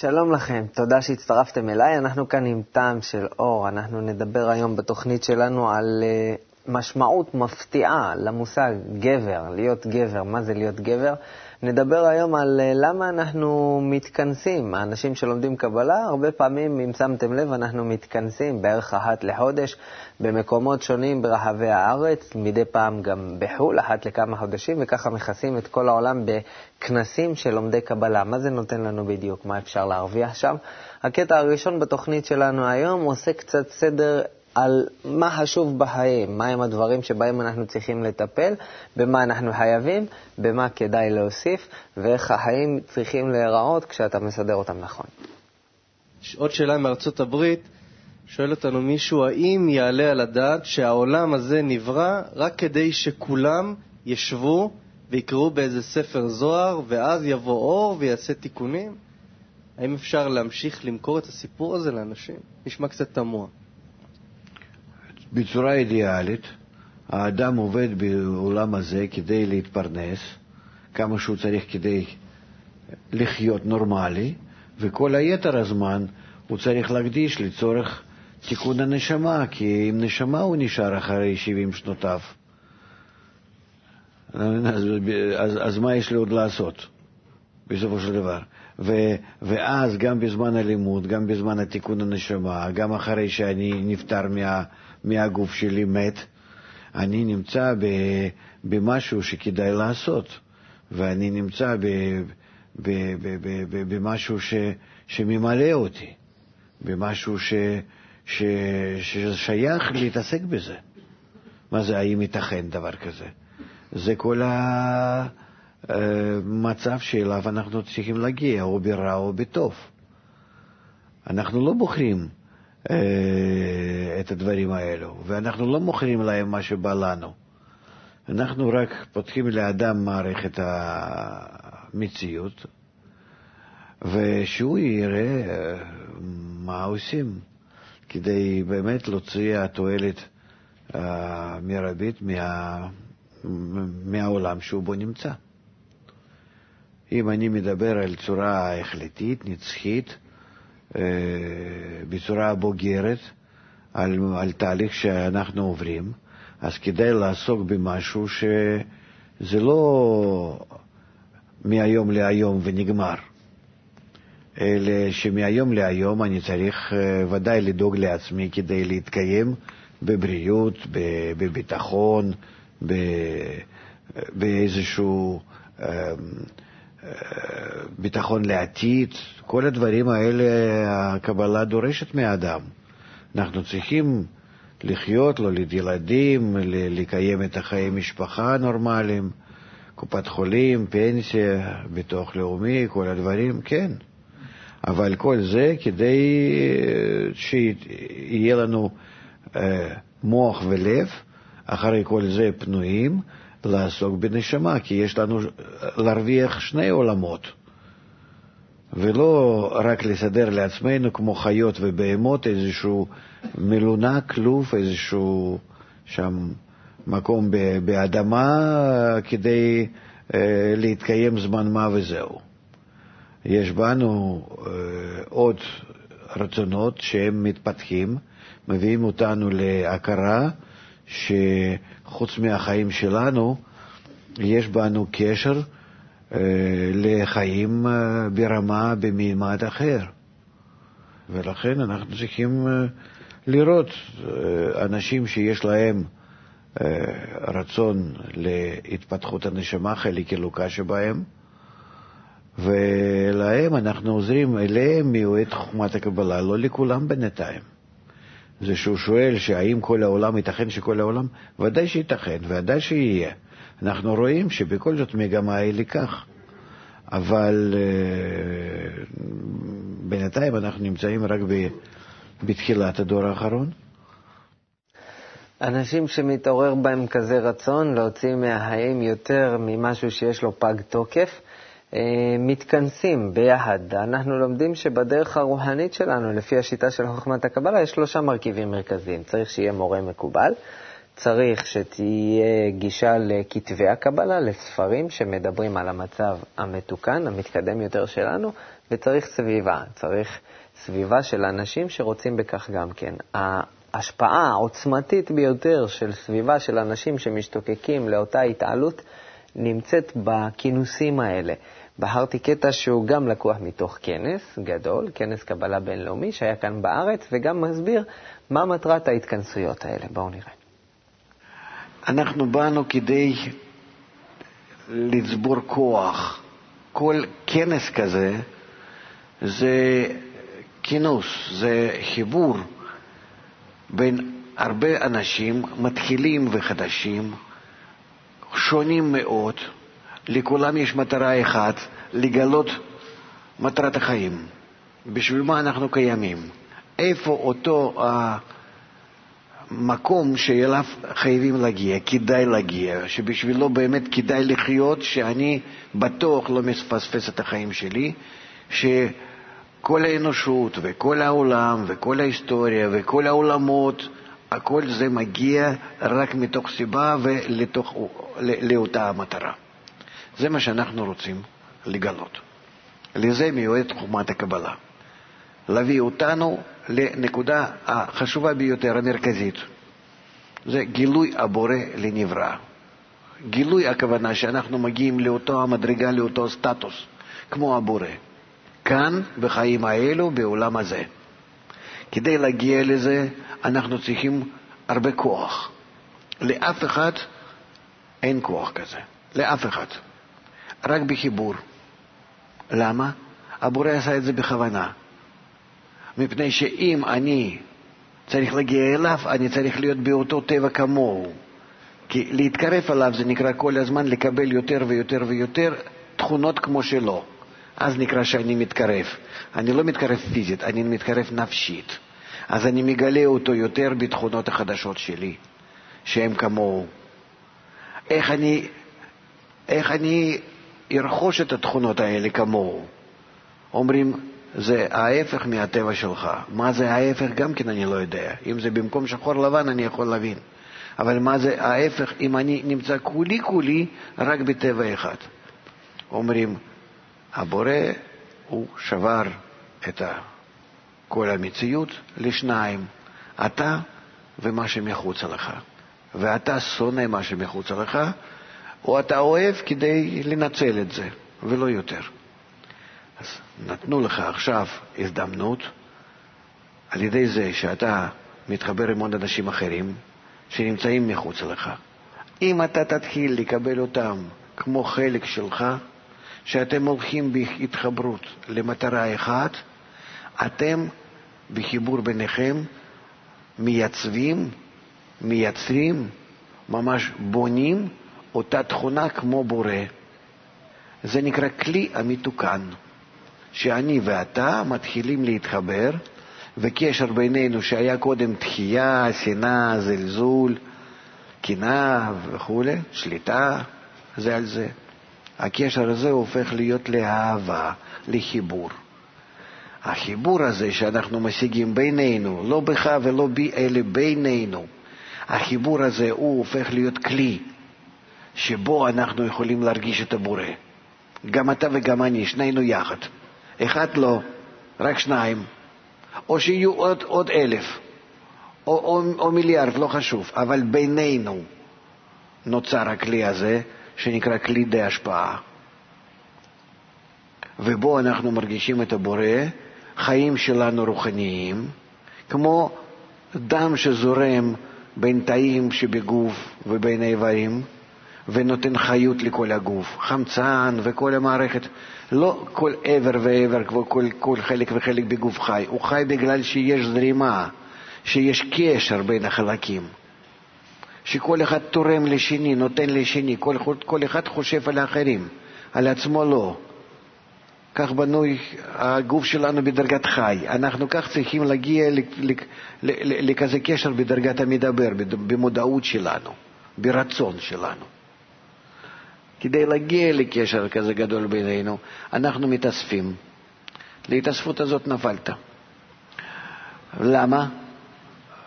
שלום לכם, תודה שהצטרפתם אליי. אנחנו כאן עם טעם של אור. אנחנו נדבר היום בתוכנית שלנו על uh, משמעות מפתיעה למושג גבר, להיות גבר. מה זה להיות גבר? נדבר היום על uh, למה אנחנו מתכנסים. האנשים שלומדים קבלה, הרבה פעמים, אם שמתם לב, אנחנו מתכנסים בערך אחת לחודש במקומות שונים ברחבי הארץ, מדי פעם גם בחו"ל, אחת לכמה חודשים, וככה מכסים את כל העולם בכנסים של לומדי קבלה. מה זה נותן לנו בדיוק? מה אפשר להרוויח שם? הקטע הראשון בתוכנית שלנו היום עושה קצת סדר על מה חשוב בחיים, מהם הדברים שבהם אנחנו צריכים לטפל, במה אנחנו חייבים, במה כדאי להוסיף, ואיך החיים צריכים להיראות כשאתה מסדר אותם נכון. עוד שאלה מארצות הברית, שואל אותנו מישהו, האם יעלה על הדעת שהעולם הזה נברא רק כדי שכולם ישבו ויקראו באיזה ספר זוהר, ואז יבוא אור ויעשה תיקונים? האם אפשר להמשיך למכור את הסיפור הזה לאנשים? נשמע קצת תמוה. בצורה אידיאלית, האדם עובד בעולם הזה כדי להתפרנס, כמה שהוא צריך כדי לחיות נורמלי, וכל היתר הזמן הוא צריך להקדיש לצורך תיקון הנשמה, כי עם נשמה הוא נשאר אחרי 70 שנותיו. אז, אז, אז מה יש לי עוד לעשות, בסופו של דבר? ו, ואז גם בזמן הלימוד, גם בזמן התיקון הנשמה, גם אחרי שאני נפטר מה, מהגוף שלי מת, אני נמצא ב, במשהו שכדאי לעשות, ואני נמצא ב, ב, ב, ב, ב, במשהו ש, שממלא אותי, במשהו ש, ש, ששייך להתעסק בזה. מה זה, האם ייתכן דבר כזה? זה כל המצב שאליו אנחנו צריכים להגיע, או ברע או בטוב. אנחנו לא בוחרים את הדברים האלו, ואנחנו לא מוכרים להם מה שבא לנו. אנחנו רק פותחים לאדם מערכת המציאות, ושהוא יראה מה עושים כדי באמת להוציא התועלת המרבית מה, מהעולם שהוא בו נמצא. אם אני מדבר על צורה החלטית, נצחית, בצורה בוגרת, על, על תהליך שאנחנו עוברים, אז כדאי לעסוק במשהו שזה לא מהיום להיום ונגמר, אלא שמהיום להיום אני צריך ודאי לדאוג לעצמי כדי להתקיים בבריאות, בביטחון, באיזשהו ביטחון לעתיד, כל הדברים האלה הקבלה דורשת מהאדם. אנחנו צריכים לחיות, להוליד ילדים, לקיים את החיי המשפחה הנורמליים, קופת חולים, פנסיה, ביטוח לאומי, כל הדברים, כן. אבל כל זה כדי שיהיה לנו מוח ולב, אחרי כל זה פנויים, לעסוק בנשמה, כי יש לנו להרוויח שני עולמות, ולא רק לסדר לעצמנו כמו חיות ובהמות איזשהו מלונה, כלוב, איזשהו שם מקום באדמה כדי אה, להתקיים זמן מה וזהו. יש בנו אה, עוד רצונות שהם מתפתחים, מביאים אותנו להכרה שחוץ מהחיים שלנו, יש בנו קשר אה, לחיים אה, ברמה, במימד אחר. ולכן אנחנו צריכים אה, לראות אנשים שיש להם רצון להתפתחות הנשמה, חלק אלוקה שבהם, ולהם אנחנו עוזרים, אליהם מיועד חוכמת הקבלה, לא לכולם בינתיים. זה שהוא שואל שהאם כל העולם, ייתכן שכל העולם? ודאי שייתכן, ודאי שיהיה. אנחנו רואים שבכל זאת מגמה היא לכך. אבל uh, בינתיים אנחנו נמצאים רק ב, בתחילת הדור האחרון. אנשים שמתעורר בהם כזה רצון להוציא מהחיים יותר ממשהו שיש לו פג תוקף, מתכנסים ביחד. אנחנו לומדים שבדרך הרוחנית שלנו, לפי השיטה של חוכמת הקבלה, יש שלושה מרכיבים מרכזיים. צריך שיהיה מורה מקובל, צריך שתהיה גישה לכתבי הקבלה, לספרים שמדברים על המצב המתוקן, המתקדם יותר שלנו, וצריך סביבה, צריך סביבה של אנשים שרוצים בכך גם כן. ההשפעה העוצמתית ביותר של סביבה של אנשים שמשתוקקים לאותה התעלות נמצאת בכינוסים האלה. בחרתי קטע שהוא גם לקוח מתוך כנס גדול, כנס קבלה בינלאומי שהיה כאן בארץ, וגם מסביר מה מטרת ההתכנסויות האלה. בואו נראה. אנחנו באנו כדי לצבור כוח. כל כנס כזה זה כינוס, זה חיבור בין הרבה אנשים, מתחילים וחדשים, שונים מאוד, לכולם יש מטרה אחת, לגלות מטרת החיים. בשביל מה אנחנו קיימים? איפה אותו המקום שאליו חייבים להגיע, כדאי להגיע, שבשבילו באמת כדאי לחיות, שאני בטוח לא מפספס את החיים שלי, שכל האנושות וכל העולם וכל ההיסטוריה וכל העולמות, הכל זה מגיע רק מתוך סיבה ולאותה המטרה. זה מה שאנחנו רוצים לגלות. לזה מיועדת חומת הקבלה. להביא אותנו לנקודה החשובה ביותר, המרכזית. זה גילוי הבורא לנברא. גילוי הכוונה שאנחנו מגיעים לאותו המדרגה, לאותו סטטוס, כמו הבורא. כאן, בחיים האלו, בעולם הזה. כדי להגיע לזה, אנחנו צריכים הרבה כוח. לאף אחד אין כוח כזה. לאף אחד. רק בחיבור. למה? הבורא עשה את זה בכוונה. מפני שאם אני צריך להגיע אליו, אני צריך להיות באותו טבע כמוהו. כי להתקרב אליו זה נקרא כל הזמן לקבל יותר ויותר ויותר תכונות כמו שלו. אז נקרא שאני מתקרב. אני לא מתקרב פיזית, אני מתקרב נפשית. אז אני מגלה אותו יותר בתכונות החדשות שלי, שהן כמוהו. איך אני, איך אני ירכוש את התכונות האלה כמוהו. אומרים, זה ההפך מהטבע שלך. מה זה ההפך? גם כן אני לא יודע. אם זה במקום שחור לבן, אני יכול להבין. אבל מה זה ההפך אם אני נמצא כולי כולי רק בטבע אחד? אומרים, הבורא הוא שבר את כל המציאות לשניים, אתה ומה שמחוצה לך. ואתה שונא מה שמחוצה לך, או אתה אוהב כדי לנצל את זה, ולא יותר. אז נתנו לך עכשיו הזדמנות, על ידי זה שאתה מתחבר עם עוד אנשים אחרים שנמצאים מחוץ לך. אם אתה תתחיל לקבל אותם כמו חלק שלך, שאתם הולכים בהתחברות למטרה אחת, אתם בחיבור ביניכם מייצבים, מייצרים, ממש בונים אותה תכונה כמו בורא. זה נקרא כלי המתוקן, שאני ואתה מתחילים להתחבר, וקשר בינינו שהיה קודם תחייה, שנאה, זלזול, קנאה וכו', שליטה, זה על זה. הקשר הזה הופך להיות לאהבה, לחיבור. החיבור הזה שאנחנו משיגים בינינו, לא בך ולא בי, אלא בינינו, החיבור הזה הוא הופך להיות כלי שבו אנחנו יכולים להרגיש את הבורא. גם אתה וגם אני, שנינו יחד. אחד לא, רק שניים. או שיהיו עוד, עוד אלף, או, או, או מיליארד, לא חשוב, אבל בינינו נוצר הכלי הזה, שנקרא כלי די השפעה. ובו אנחנו מרגישים את הבורא, חיים שלנו רוחניים, כמו דם שזורם בין תאים שבגוף ובין האיברים, ונותן חיות לכל הגוף, חמצן וכל המערכת. לא כל איבר ואיבר, כל, כל חלק וחלק בגוף חי, הוא חי בגלל שיש זרימה, שיש קשר בין החלקים. שכל אחד תורם לשני, נותן לשני, כל, כל אחד חושב על האחרים, על עצמו לא. כך בנוי הגוף שלנו בדרגת חי. אנחנו כך צריכים להגיע לכזה קשר בדרגת המדבר, במודעות שלנו, ברצון שלנו. כדי להגיע לקשר כזה גדול בינינו, אנחנו מתאספים. להתאספות הזאת נפלת. למה?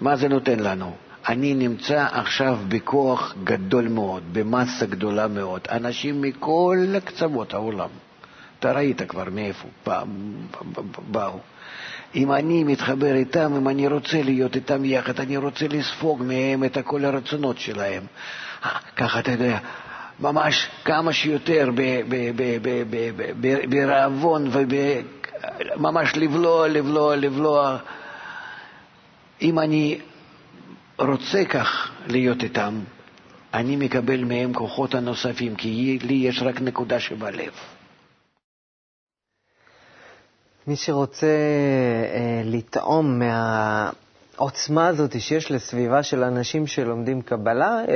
מה זה נותן לנו? אני נמצא עכשיו בכוח גדול מאוד, במסה גדולה מאוד, אנשים מכל קצוות העולם. אתה ראית כבר מאיפה באו. אם אני מתחבר איתם, אם אני רוצה להיות איתם יחד, אני רוצה לספוג מהם את כל הרצונות שלהם. ככה, אתה יודע, ממש כמה שיותר ברעבון וממש לבלוע, לבלוע, לבלוע. אם אני רוצה כך להיות איתם, אני מקבל מהם כוחות הנוספים, כי לי יש רק נקודה שבלב. מי שרוצה אה, לטעום מהעוצמה הזאת שיש לסביבה של אנשים שלומדים קבלה, אה,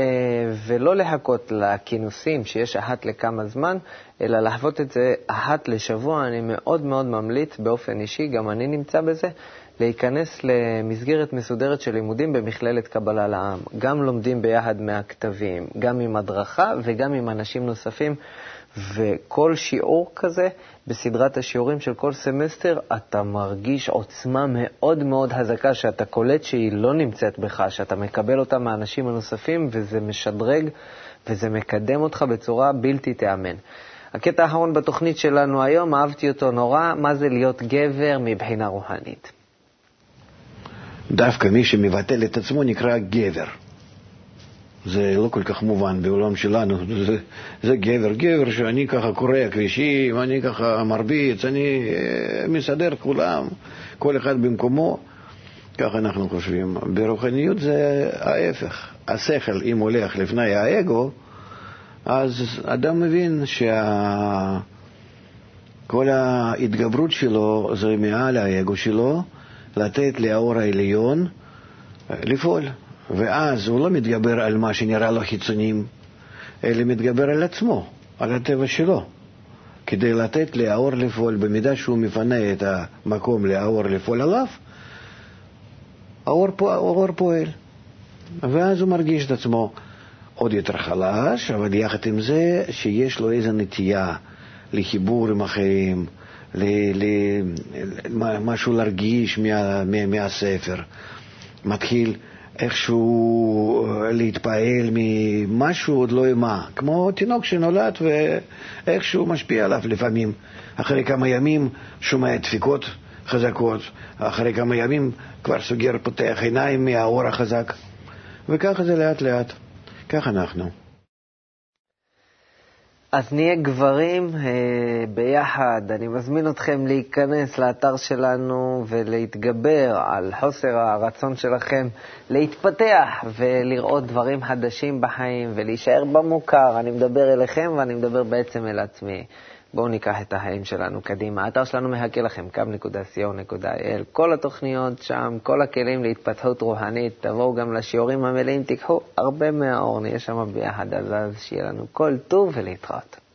ולא לחכות לכינוסים שיש אחת לכמה זמן, אלא לחוות את זה אחת לשבוע, אני מאוד מאוד ממליץ באופן אישי, גם אני נמצא בזה, להיכנס למסגרת מסודרת של לימודים במכללת קבלה לעם. גם לומדים ביחד מהכתבים, גם עם הדרכה וגם עם אנשים נוספים. וכל שיעור כזה, בסדרת השיעורים של כל סמסטר, אתה מרגיש עוצמה מאוד מאוד חזקה, שאתה קולט שהיא לא נמצאת בך, שאתה מקבל אותה מהאנשים הנוספים, וזה משדרג וזה מקדם אותך בצורה בלתי תיאמן. הקטע האחרון בתוכנית שלנו היום, אהבתי אותו נורא, מה זה להיות גבר מבחינה רוחנית. דווקא מי שמבטל את עצמו נקרא גבר. זה לא כל כך מובן בעולם שלנו, זה, זה גבר, גבר שאני ככה קורע כבישים, אני ככה מרביץ, אני אה, מסדר כולם, כל אחד במקומו, ככה אנחנו חושבים. ברוחניות זה ההפך, השכל, אם הולך לפני האגו, אז אדם מבין שכל ההתגברות שלו זה מעל האגו שלו, לתת לאור העליון אה, לפעול. ואז הוא לא מתגבר על מה שנראה לו חיצוניים, אלא מתגבר על עצמו, על הטבע שלו, כדי לתת לאור לפעול. במידה שהוא מפנה את המקום לאור לפעול עליו, האור, האור פועל. ואז הוא מרגיש את עצמו עוד יותר חלש, אבל יחד עם זה שיש לו איזו נטייה לחיבור עם אחרים, למשהו להרגיש מה, מה, מהספר. מתחיל איכשהו אה, להתפעל ממשהו עוד לא מה, כמו תינוק שנולד ואיכשהו משפיע עליו לפעמים. אחרי כמה ימים שומע דפיקות חזקות, אחרי כמה ימים כבר סוגר, פותח עיניים מהאור החזק, וככה זה לאט לאט. כך אנחנו. אז נהיה גברים אה, ביחד. אני מזמין אתכם להיכנס לאתר שלנו ולהתגבר על חוסר הרצון שלכם להתפתח ולראות דברים חדשים בחיים ולהישאר במוכר. אני מדבר אליכם ואני מדבר בעצם אל עצמי. בואו ניקח את החיים שלנו קדימה. האתר שלנו מחכה לכם, קו.co.il, כל התוכניות שם, כל הכלים להתפתחות רוחנית. תבואו גם לשיעורים המלאים, תיקחו הרבה מהאור, נהיה שם ביחד, אז שיהיה לנו כל טוב ולהתראות.